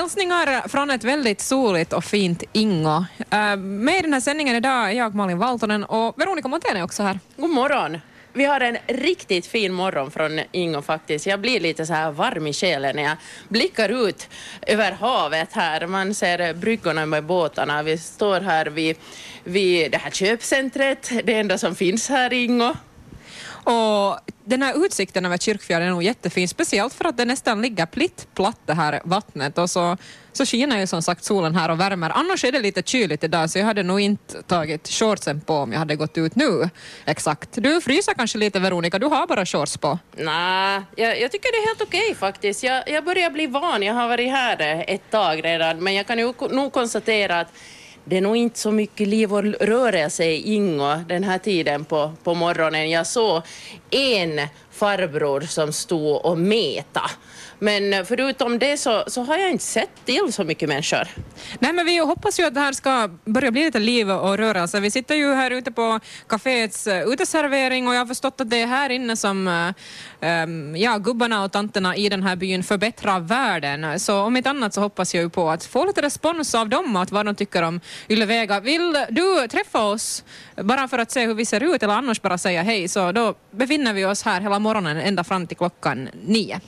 Hälsningar från ett väldigt soligt och fint Ingo. Uh, med i den här sändningen idag är jag Malin Valtonen och Veronica Montén är också här. God morgon. Vi har en riktigt fin morgon från Ingo faktiskt. Jag blir lite så här varm i själen när jag blickar ut över havet här. Man ser bryggorna med båtarna. Vi står här vid, vid det här köpcentret, det enda som finns här i Ingo. Och den här utsikten över Kyrkfjärden är nog jättefin, speciellt för att det nästan ligger plitt platt det här vattnet och så, så skiner ju som sagt solen här och värmer. Annars är det lite kyligt idag så jag hade nog inte tagit shortsen på om jag hade gått ut nu. Exakt. Du fryser kanske lite Veronica, du har bara shorts på. Nej, jag, jag, tycker det är helt okej okay, faktiskt. Jag, jag börjar bli van, jag har varit här ett tag redan men jag kan ju nog konstatera att det är nog inte så mycket liv och rörelse i Ingo den här tiden på, på morgonen. Jag såg en farbror som stod och meta. Men eh, förutom det så, så har jag inte sett till så mycket människor. Nej, men vi hoppas ju att det här ska börja bli lite liv och rörelse. Vi sitter ju här ute på kaféets eh, uteservering och jag har förstått att det är här inne som um, ja, gubbarna och tanterna i den här byn förbättrar världen. Så om inte annat så hoppas jag ju på att få lite respons av dem och att vad de tycker om Ylevega. Vill du träffa oss bara för att se hur vi ser ut eller annars bara säga hej så då befinner vi oss här hela morgonen ända fram till klockan nio.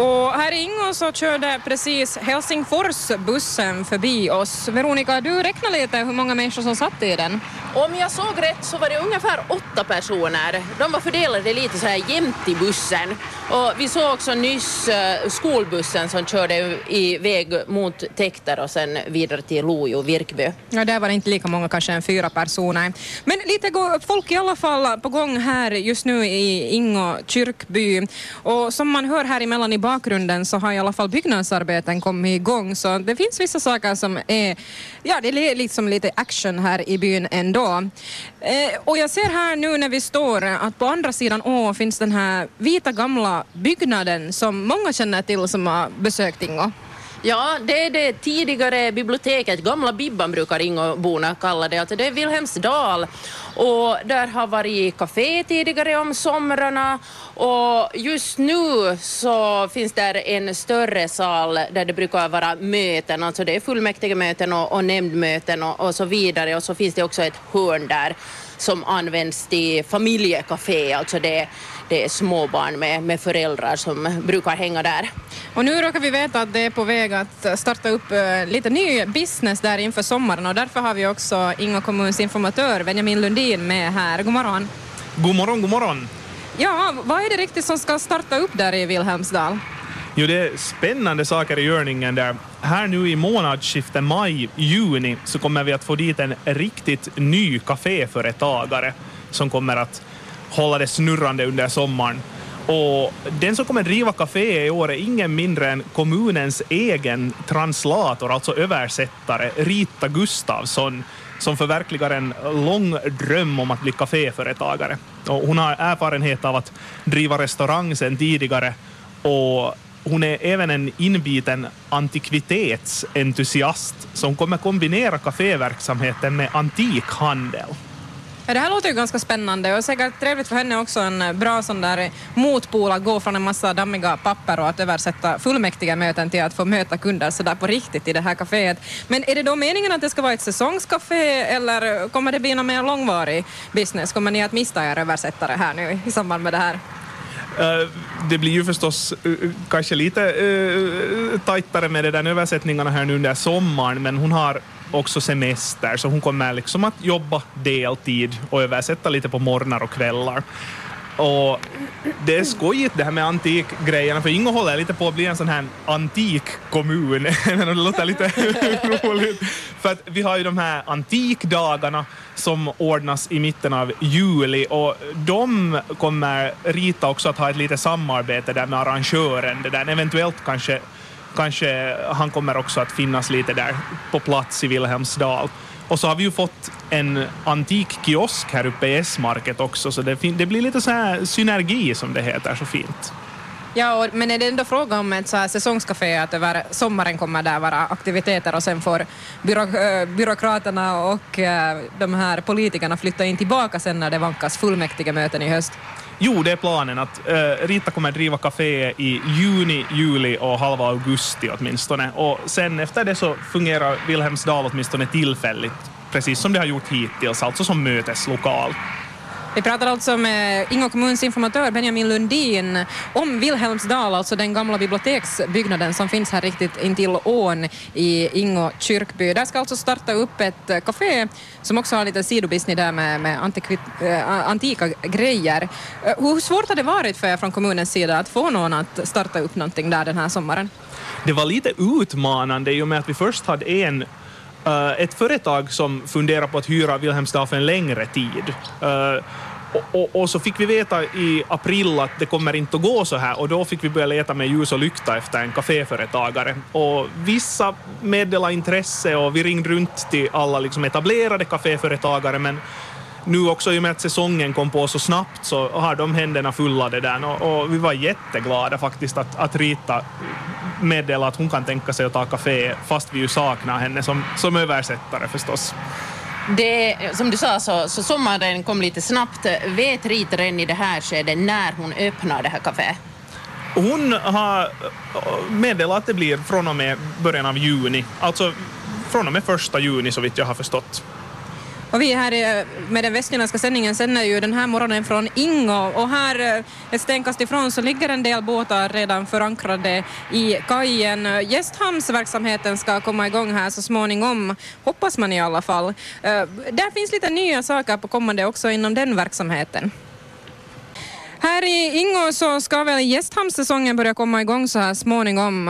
Och här i Ingå så körde precis Helsingforsbussen förbi oss. Veronica, du räknar lite hur många människor som satt i den. Om jag såg rätt så var det ungefär åtta personer. De var fördelade lite så här jämnt i bussen. Och vi såg också nyss uh, skolbussen som körde i väg mot Täkter och sen vidare till Lojo, Virkby. Ja, där var det inte lika många, kanske än fyra personer. Men lite folk i alla fall på gång här just nu i Ingå kyrkby. Och som man hör här emellan i bakgrunden så har i alla fall byggnadsarbeten kommit igång så det finns vissa saker som är, ja det är liksom lite action här i byn ändå. Eh, och jag ser här nu när vi står att på andra sidan å finns den här vita gamla byggnaden som många känner till som har besökt Ingo. Ja, det är det tidigare biblioteket, gamla Bibban brukar Ingoborna kalla det, alltså det är Vilhelmsdal och där har varit kafé tidigare om somrarna. Och just nu så finns där en större sal där det brukar vara möten, alltså det är fullmäktigemöten och, och nämndmöten och, och så vidare. Och så finns det också ett hörn där som används till familjekafé, alltså det, det är småbarn med, med föräldrar som brukar hänga där. Och nu råkar vi veta att det är på väg att starta upp eh, lite ny business där inför sommaren. Och därför har vi också Inga kommuns informatör Benjamin Lundin med här. God morgon. God morgon, god morgon. Ja, vad är det riktigt som ska starta upp där i Vilhelmsdal? Jo, det är spännande saker i görningen där. Här nu i månadsskiftet maj-juni så kommer vi att få dit en riktigt ny kaféföretagare som kommer att hålla det snurrande under sommaren. Och den som kommer driva kaféet i år är ingen mindre än kommunens egen translator, alltså översättare, Rita Gustavsson, som förverkligar en lång dröm om att bli kaféföretagare. Och hon har erfarenhet av att driva restaurang sedan tidigare och hon är även en inbiten antikvitetsentusiast som kommer kombinera kaféverksamheten med antikhandel. Ja, det här låter ju ganska spännande och säkert trevligt för henne också en bra sån där motpol att gå från en massa dammiga papper och att översätta fullmäktiga möten till att få möta kunder sådär på riktigt i det här kaféet. Men är det då meningen att det ska vara ett säsongscafé eller kommer det bli någon mer långvarig business? Kommer ni att mista er översättare här nu i samband med det här? Eh, det blir ju förstås eh, kanske lite eh, tajtare med de där översättningarna här nu under sommaren, men hon har också semester, så hon kommer liksom att jobba deltid och översätta lite på morgnar och kvällar. Och det är skojigt det här med antikgrejerna, för Ingo håller lite på att bli en sån här antikkommun. det låter lite roligt. För att vi har ju de här antikdagarna som ordnas i mitten av juli och de kommer Rita också att ha ett litet samarbete där med arrangören, det där eventuellt kanske kanske han kommer också att finnas lite där på plats i Vilhelmsdal. Och så har vi ju fått en antik kiosk här uppe i S-market också, så det, det, blir lite så här synergi som det heter så fint. Ja, och, men är det ändå fråga om ett så här säsongscafé, att över sommaren kommer där vara aktiviteter och sen får byrå, eh, byråkraterna och eh, de här politikerna flytta in tillbaka sen när det vankas fullmäktige möten i höst? Jo, det är planen att uh, Rita kommer driva kaféet i juni, juli och halva augusti åtminstone. Och sen efter det så fungerar Wilhelmsdal åtminstone tillfälligt, precis som det har gjort hittills, alltså som möteslokal. Vi pratar alltså med Ingå kommuns informatör Benjamin Lundin om Wilhelmsdal, alltså den gamla biblioteksbyggnaden som finns här riktigt intill ån i Ingå kyrkby. Där ska alltså starta upp ett café som också har lite sidobusiness där med, med antikvit, äh, eh, antika grejer. Eh, hur svårt har det varit för er från kommunens sida att få någon att starta upp någonting där den här sommaren? Det var lite utmanande i och med att vi först hade en Uh, ett företag som funderar på att hyra Wilhelmsdal för en längre tid. Uh, och, och, och, så fick vi veta i april att det kommer inte att gå så här och då fick vi börja leta med ljus och lykta efter en kaféföretagare. Och vissa meddelade intresse och vi ringde runt till alla liksom etablerade kaféföretagare men nu också i och med att säsongen kom på så snabbt så har de händerna fulla det där och, och vi var jätteglada faktiskt att, att Rita meddela att hon kan tänka sig att ta kafé fast vi ju saknar henne som, som översättare förstås. Det, som du sa så, så sommaren kom lite snabbt. Vet Rita redan i det här skedet när hon öppnar det här kaféet? Hon har meddelat att det blir från och med början av juni, alltså från och med första juni så vitt jag har förstått. Och vi här eh, med den västnyländska sändningen sänder ju den här morgonen från Ingo och här eh, ett stenkast ifrån så ligger en del båtar redan förankrade i kajen. Gästhamnsverksamheten ska komma igång här så småningom, hoppas man i alla fall. Eh, där finns lite nya saker på kommande också inom den verksamheten. Här i Ingo så ska väl gästhamnssäsongen börja komma igång så här småningom.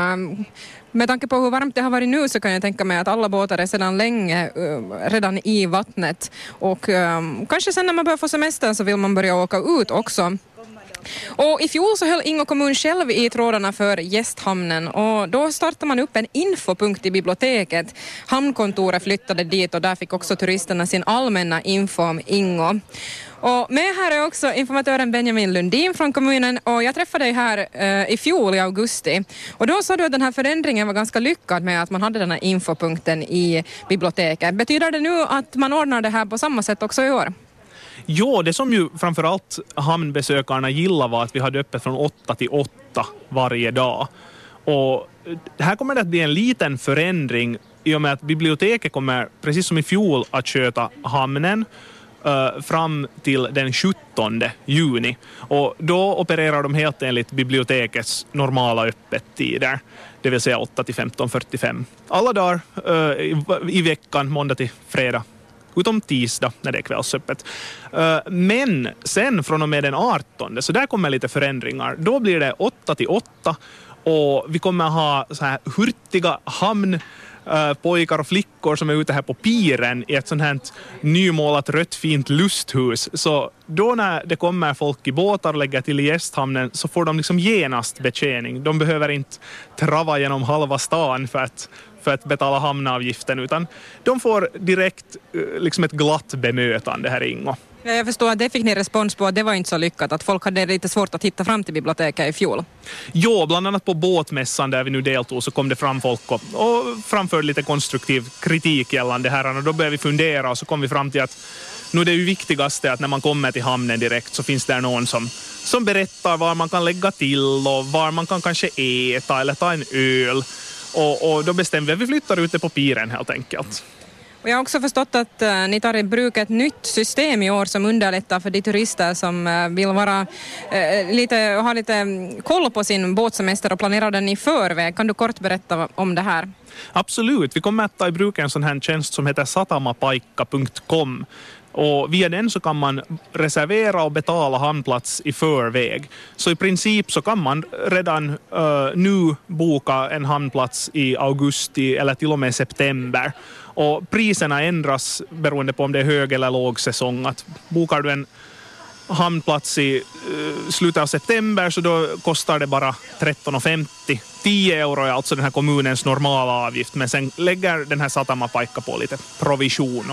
Med tanke på hur varmt det har varit nu så kan jag tänka mig att alla båtar är sedan länge eh, redan i vattnet och um, kanske sen när man börjar få semestern så vill man börja åka ut också. Och I fjol så höll Ingo kommun själv i trådarna för gästhamnen och då startade man upp en infopunkt i biblioteket. Hamnkontoret flyttade dit och där fick också turisterna sin allmänna info om Ingo. Och med här är också informatören Benjamin Lundin från kommunen och jag träffade dig här eh, i fjol i augusti och då sa du att den här förändringen var ganska lyckad med att man hade den här infopunkten i biblioteket. Betyder det nu att man ordnar det här på samma sätt också i år? Jo, det som ju framförallt hamnbesökarna gillade var att vi hade öppet från åtta till åtta varje dag. Och här kommer det att bli en liten förändring i och med att biblioteket kommer, precis som i fjol, att sköta hamnen eh, fram till den 17 juni. Och då opererar de helt enligt bibliotekets normala öppettider, det vill säga 8 till 15.45. Alla dagar eh, i veckan, måndag till fredag utom tisdag när det är kvällsöppet. Eh, men sen från och med den 18, så där kommer lite förändringar. Då blir det 8 till 8 och vi kommer ha så här hurtiga hamn eh, pojkar och flickor som är ute här på piren i ett sånt här nymålat rött fint lusthus. Så då när det kommer folk i båtar och lägger till i gästhamnen så får de liksom genast betjäning. De behöver inte trava genom halva stan för att för att betala hamnavgiften, utan de får direkt eh, liksom ett glatt bemötande här i Ingo. Jag förstår att det fick ni respons på, att det var inte så lyckat, att folk hade lite svårt att hitta fram till biblioteket i fjol. Jo, bland annat på båtmässan där vi nu deltog så kom det fram folk och, och framförde lite konstruktiv kritik gällande det här och då började vi fundera och så kom vi fram till att nu är det ju viktigaste att när man kommer till hamnen direkt så finns det någon som, som berättar var man kan lägga till och var man kan kanske äta eller ta en öl. Och, och då bestämde vi att vi flyttar ut det på piren helt enkelt. Och jag har också förstått att uh, ni tar i bruk ett nytt system i år som underlättar för de turister som uh, vill vara, uh, lite, ha lite um, koll på sin båtsemester och planera den i förväg. Kan du kort berätta om det här? Absolut. Vi kommer att ta i bruk en sån här tjänst som heter satamapaikka.com och via den så kan man reservera och betala hamnplats i förväg. Så i princip så kan man redan uh, nu boka en hamnplats i augusti eller till och med september. Och priserna ändras beroende på om det är hög eller låg säsong. Att bokar du en hamnplats i uh, slutet av september så då kostar det bara 13,50. 10 euro är alltså den här kommunens normala avgift men sen lägger den här Satamapaikka på lite provision.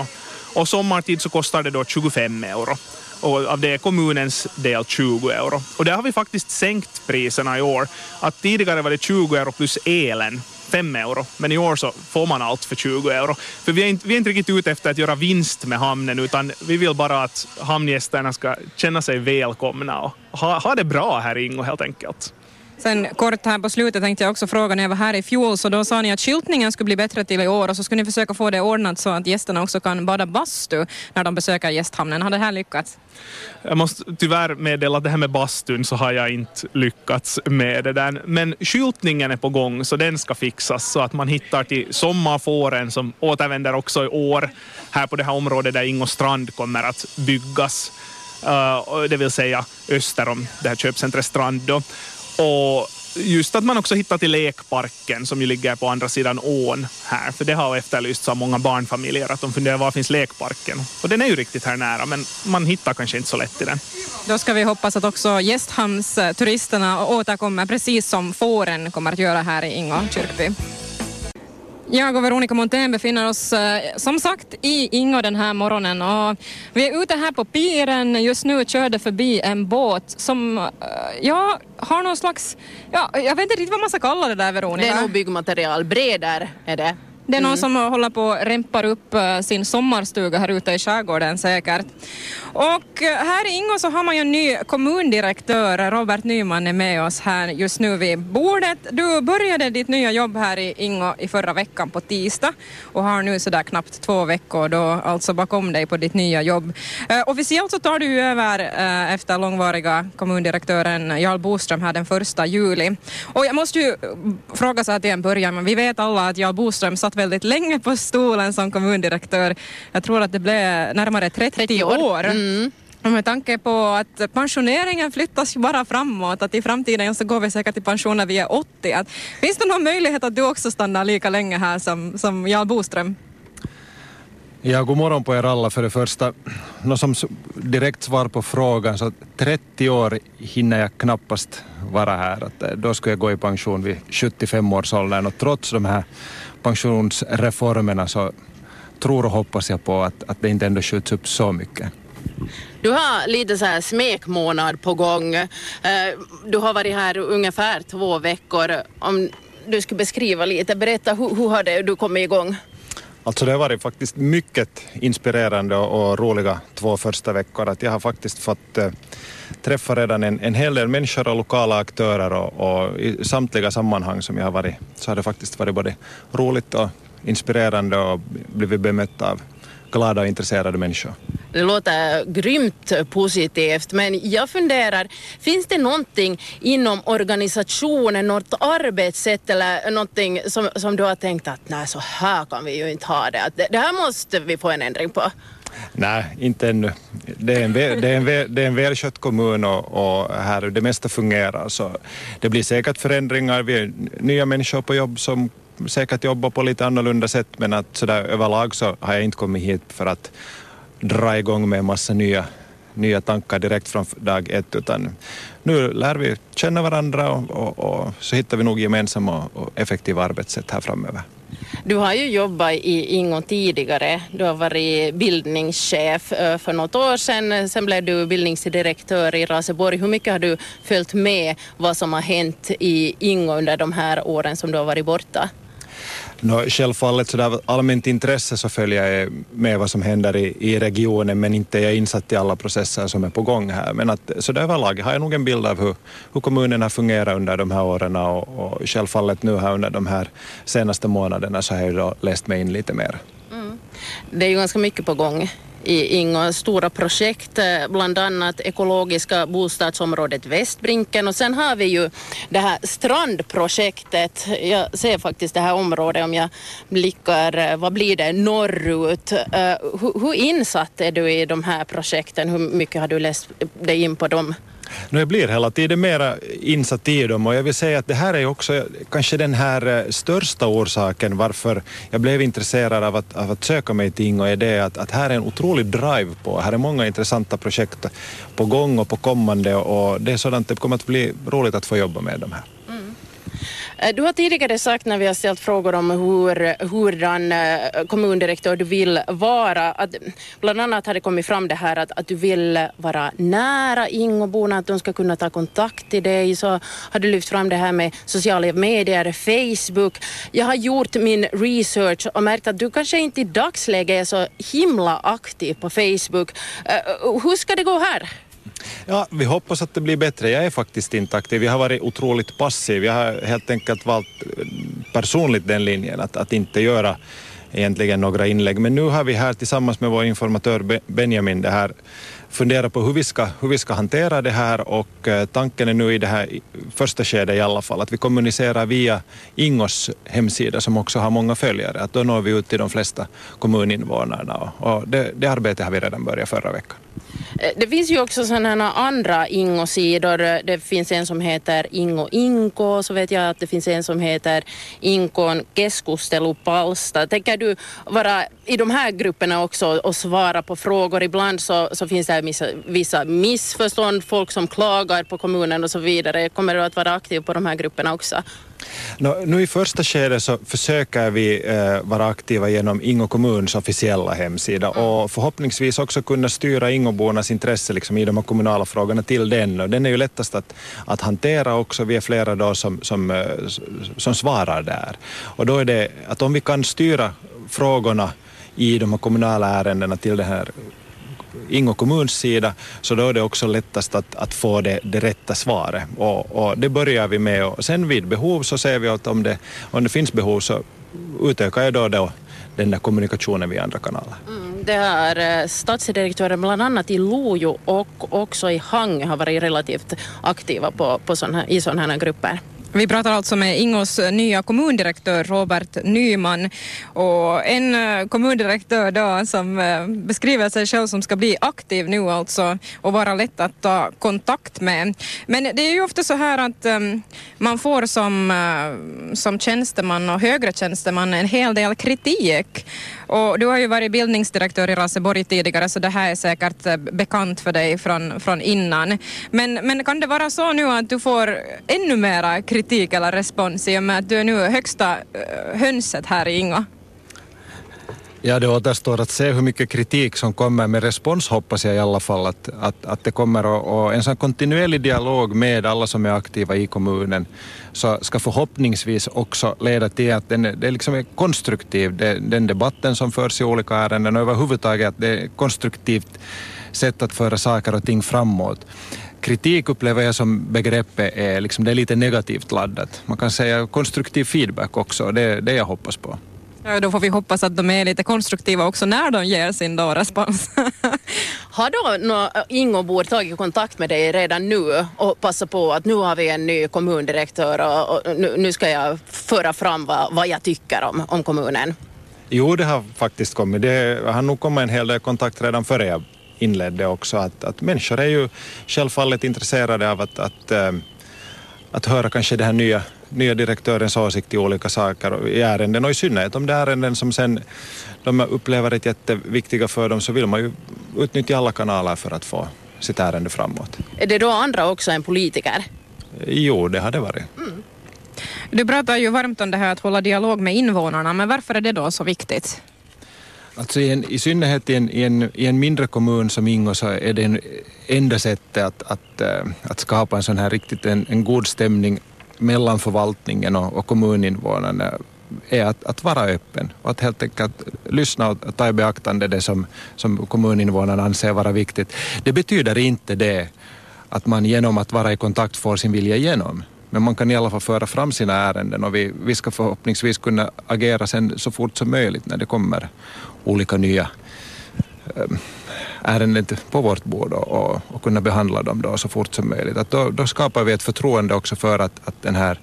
Och sommartid så kostar det då 25 euro. Och av det är kommunens del 20 euro. Och där har vi faktiskt sänkt priserna i år. Att tidigare var det 20 euro plus elen 5 euro, men i år så får man allt för 20 euro. För vi är inte, vi är inte riktigt ute efter att göra vinst med hamnen, utan vi vill bara att hamngästerna ska känna sig välkomna och ha, ha det bra här i Ingo helt enkelt. Sen kort här på slutet tänkte jag också fråga när jag var här i fjol så då sa ni att skyltningen skulle bli bättre till i år och så skulle ni försöka få det ordnat så att gästerna också kan bada bastu när de besöker gästhamnen. Har det här lyckats? Jag måste tyvärr meddela att det här med bastun så har jag inte lyckats med det där. Men skyltningen är på gång så den ska fixas så att man hittar till sommarfåren som återvänder också i år här på det här området där Ingo strand kommer att byggas. Uh, det vill säga öster om det här köpcentret Strand då. Och just att man också hittar till lekparken som ju ligger på andra sidan ån här, för det har efterlysts av många barnfamiljer att de funderar var finns lekparken? Och den är ju riktigt här nära, men man hittar kanske inte så lätt i den. Då ska vi hoppas att också gästhamnsturisterna återkommer precis som fåren kommer att göra här i Ingå kyrkby. Jag och Veronica Montén befinner oss eh, som sagt i Ingo den här morgonen och vi är ute här på piren. Just nu körde förbi en båt som, eh, ja, har någon slags, ja, jag vet inte riktigt vad man ska kalla det där Veronica. Det är nog byggmaterial, breder är det. Det är någon mm. som håller på att rempar upp eh, sin sommarstuga här ute i skärgården säkert. Och eh, här i Ingå så har man ju en ny kommundirektör, Robert Nyman är med oss här just nu vid bordet. Du började ditt nya jobb här i Ingå i förra veckan på tisdag och har nu sådär knappt två veckor då alltså bakom dig på ditt nya jobb. Uh, officiellt så tar du över efter långvariga kommundirektören Jarl Boström här den första juli. Och jag måste ju fråga så här till en början, men vi vet alla att Jarl Boström satt väldigt länge på stolen som kommundirektör. Jag tror att det blev närmare 30, 30 år. år. Mm. Och med tanke på att pensioneringen flyttas ju bara framåt, att i framtiden så går vi säkert i pension när vi är 80. Att, finns det någon möjlighet att du också stannar lika länge här som, som Jarl Boström? Ja, god morgon på er alla för det första. Nå, som direkt svar på frågan, så 30 år hinner jag knappast vara här. Att, eh, då skulle jag gå i pension vid 75 års åldern och trots de här pensionsreformerna så tror och hoppas jag på att, att det inte ändå skjuts upp så mycket. Du har lite så här smekmånad på gång. Eh, du har varit här ungefär två veckor. Om du skulle beskriva lite, berätta hur, hur har det, du kommit igång? Alltså det har varit faktiskt mycket inspirerande och roliga två första veckor. Att jag har faktiskt fått eh, träffa redan en, en hel del människor och lokala aktörer och, och, i samtliga sammanhang som jag har varit så har det faktiskt varit både roligt och inspirerande och blivit bemött av glada och intresserade människor. Det låter grymt positivt, men jag funderar, finns det någonting inom organisationen, något arbetssätt eller någonting som, som du har tänkt att nej, så här kan vi ju inte ha det, det, det här måste vi få en ändring på? Nej, inte ännu. Det är en, väl, det är en, väl, det är en välskött kommun och, och, här det mesta fungerar så det blir säkert förändringar. Vi är nya människor på jobb som säkert jobba på lite annorlunda sätt men att sådär överlag så har jag inte kommit hit för att dra igång med en massa nya, nya tankar direkt från dag ett utan nu lär vi känna varandra och, och, och så hittar vi nog gemensamma och effektiva arbetssätt här framöver. Du har ju jobbat i Ingo tidigare. Du har varit bildningschef eh, för något år sedan. Sen blev du bildningsdirektör i Raseborg. Hur mycket har du följt med vad som har hänt i Ingo under de här åren som du har varit borta? No, självfallet sådär allmänt intresse så följer jag med vad som händer i, i regionen men inte är jag insatt i alla processer som är på gång här. Men att så där överlag har jag nog en bild av hur, hur kommunen har fungerat under de här åren och, och självfallet nu här under de här senaste månaderna så har jag då läst mig in lite mer. Mm. Det är ju ganska mycket på gång i inga stora projekt, eh, bland annat ekologiska bostadsområdet Västbrinken och sen har vi ju det här strandprojektet. Jag ser faktiskt det här området om jag blickar, eh, vad blir det, norrut. Eh, hur, hur insatt är du i de här projekten? Hur mycket har du läst dig in på dem? No, jag blir hela tiden mera insatt i dem och jag vill säga att det här är också kanske den här eh, största orsaken varför jag blev intresserad av att, av att söka mig till Ingo är det att, att här är en otrolig drive på, här är många intressanta projekt på gång och på kommande och det är sådant, det kommer att bli roligt att få jobba med de här. Mm. Eh, du har tidigare sagt när vi har ställt frågor om hur, hurdan eh, kommundirektör du vill vara, att bland annat har det kommit fram det här att, att du vill vara nära Ingoborna, att de ska kunna ta kontakt till dig. Så har du lyft fram det här med sociala medier, Facebook. Jag har gjort min research och märkt att du kanske inte i dagsläget är så himla aktiv på Facebook. Eh, hur ska det gå här? Ja, vi hoppas att det blir bättre. Jag är faktiskt inte aktiv. Jag har varit otroligt passiv. Jag har helt enkelt valt eh, personligt den linjen att, att inte göra egentligen några inlägg. Men nu har vi här tillsammans med vår informatör Benjamin det här fundera på hur vi, ska, hur vi ska hantera det här och eh, tanken är nu i det här första skedet i alla fall att vi kommunicerar via Ingos hemsida som också har många följare, att då når vi ut till de flesta kommuninvånarna och, och det, det arbetet har vi redan börjat förra veckan. Eh, det finns ju också sådana andra Ingo-sidor. Det finns en som heter Ingo Inko, så vet jag att det finns en som heter Inkon keskustelupalsta. Tänker du vara i de här grupperna också och svara på frågor? Ibland så, så finns det vissa, vissa missförstånd, folk som klagar på kommunen och så vidare. Kommer du att vara aktiv på de här grupperna också? No, nu i första skedet så försöker vi eh, vara aktiva genom Ingo kommuns officiella hemsida mm. och förhoppningsvis också kunna styra Ingobornas intresse liksom, i de kommunala frågorna till den. Och den är ju lättast att, att hantera också. Vi är flera då som, som, eh, som svarar där. Och då är det att om vi kan styra frågorna i de här kommunala ärendena till den här Ingo kommuns sida, så då är det också lättast att, att få det, det rätta svaret. Och, och, det börjar vi med och sen vid behov så ser vi att om det, om det finns behov så utökar jag då, då den där kommunikationen via andra kanaler. Mm, det här eh, statsdirektören bland annat i Lojo och också i Hang har varit relativt aktiva på, på sån här, i sådana här grupper. Vi pratar alltså med Ingos nya kommundirektör Robert Nyman och en eh, kommundirektör då som eh, beskriver sig själv som ska bli aktiv nu alltså och vara lätt att ta kontakt med. Men det är ju ofta så här att eh, man får som, som tjänsteman och högre tjänsteman en hel del kritik och du har ju varit bildningsdirektör i Raseborg tidigare så det här är säkert bekant för dig från, från innan. Men, men kan det vara så nu att du får ännu mera kritik eller respons i och med att du är nu högsta eh, hönset här i Inga? Ja, det återstår att se hur mycket kritik som kommer med respons hoppas jag i alla fall att, att, att det kommer och, och en sån kontinuerlig dialog med alla som är aktiva i kommunen så ska förhoppningsvis också leda till att den, det liksom är konstruktiv, det, den debatten som förs i olika ärenden och överhuvudtaget att det är konstruktivt sätt att föra saker och ting framåt kritik upplever jag som begreppet är, liksom, det är lite negativt laddat. Man kan säga konstruktiv feedback också, det är det jag hoppas på. Ja, då får vi hoppas att de är lite konstruktiva också när de ger sin då respons. har då no, Ingobor tagit kontakt med dig redan nu och passat på att nu har vi en ny kommundirektör och, och nu, nu, ska jag föra fram vad, vad jag tycker om, om kommunen? Jo, det har faktiskt kommit. Det har nog kommit en hel del kontakt redan före jag inledde också. Att, att människor är ju självfallet intresserade av att, att, äh, att höra kanske det här nya nya direktörens åsikt i olika saker i ärenden och i synnerhet om det är ärenden som sen de upplever ett jätteviktiga för dem så vill man ju utnyttja alla kanaler för att få sitt ärende framåt. Är det då andra också än politiker? Jo, det har det varit. Mm. Du pratar ju varmt om det här att hålla dialog med invånarna, men varför är det då så viktigt? Alltså i, en, i synnerhet i en, i, en, i en mindre kommun som Ingo så är det en, enda sättet att, att, eh, att skapa en sån här riktigt en, en god stämning mellan förvaltningen och, och kommuninvånarna är att, att vara öppen och att helt enkelt lyssna och ta i beaktande det som, som kommuninvånarna anser vara viktigt. Det betyder inte det att man genom att vara i kontakt får sin vilja igenom. Men man kan i alla fall föra fram sina ärenden och vi, vi ska förhoppningsvis kunna agera sen så fort som möjligt när det kommer olika nya ehm, ärenden på vårt bord och, och, och, kunna behandla dem då så fort som möjligt. Att då, då skapar vi ett förtroende också för att, att den, här,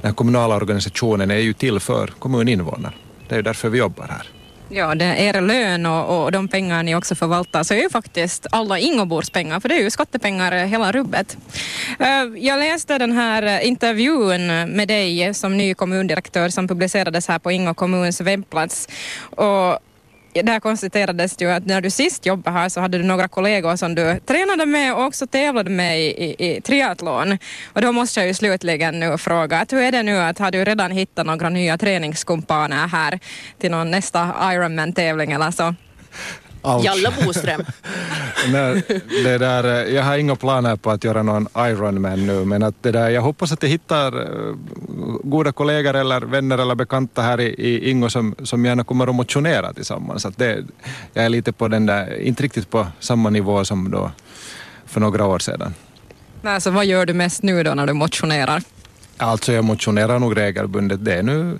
den här kommunala organisationen är ju till för kommuninvånare. Det är ju därför vi jobbar här. Ja, det är er lön och, och de pengar ni också förvaltar så är ju faktiskt alla Ingobors pengar, för det är ju skattepengar hela rubbet. Eh, jag läste den här intervjun med dig som ny kommundirektör som publicerades här på Ingo kommuns webbplats och där konstaterades ju att när du sist jobbade här så hade du några kollegor som du tränade med och också tävlade med i, i, i triathlon. Och då måste jag ju slutligen nu fråga, att hur är det nu att har du redan hittat några nya träningskumpaner här till någon nästa Ironman-tävling eller så? Allt. Jalla Boström. Nej, det där, eh, jag har inga planer på att göra någon Ironman nu, men att det där, jag hoppas att jag hittar eh, goda kollegor eller vänner eller bekanta här i, i Ingo som, som gärna kommer att motionera tillsammans. Att det, jag är lite på den där, inte riktigt på samma nivå som då för några år sedan. Nej, så vad gör du mest nu då när du motionerar? Alltså jag motionerar nog regelbundet. Det är, nu,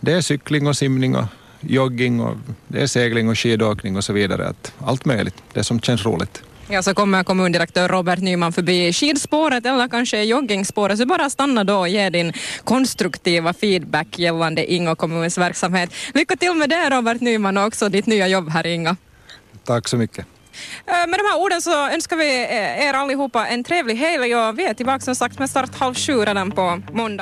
det är cykling och simning och jogging och det är segling och skidåkning och så vidare. Att allt möjligt, det som känns roligt. Ja, så kommer kommundirektör Robert Nyman förbi skidspåret eller kanske joggingspåret, så bara stanna då och ge din konstruktiva feedback gällande Ingo kommuns verksamhet. Lycka till med det Robert Nyman och också ditt nya jobb här Inga. Tack så mycket. Eh, Med de här orden så önskar vi er allihopa en trevlig helg och vi är tillbaka som sagt med start halv sju redan på måndag.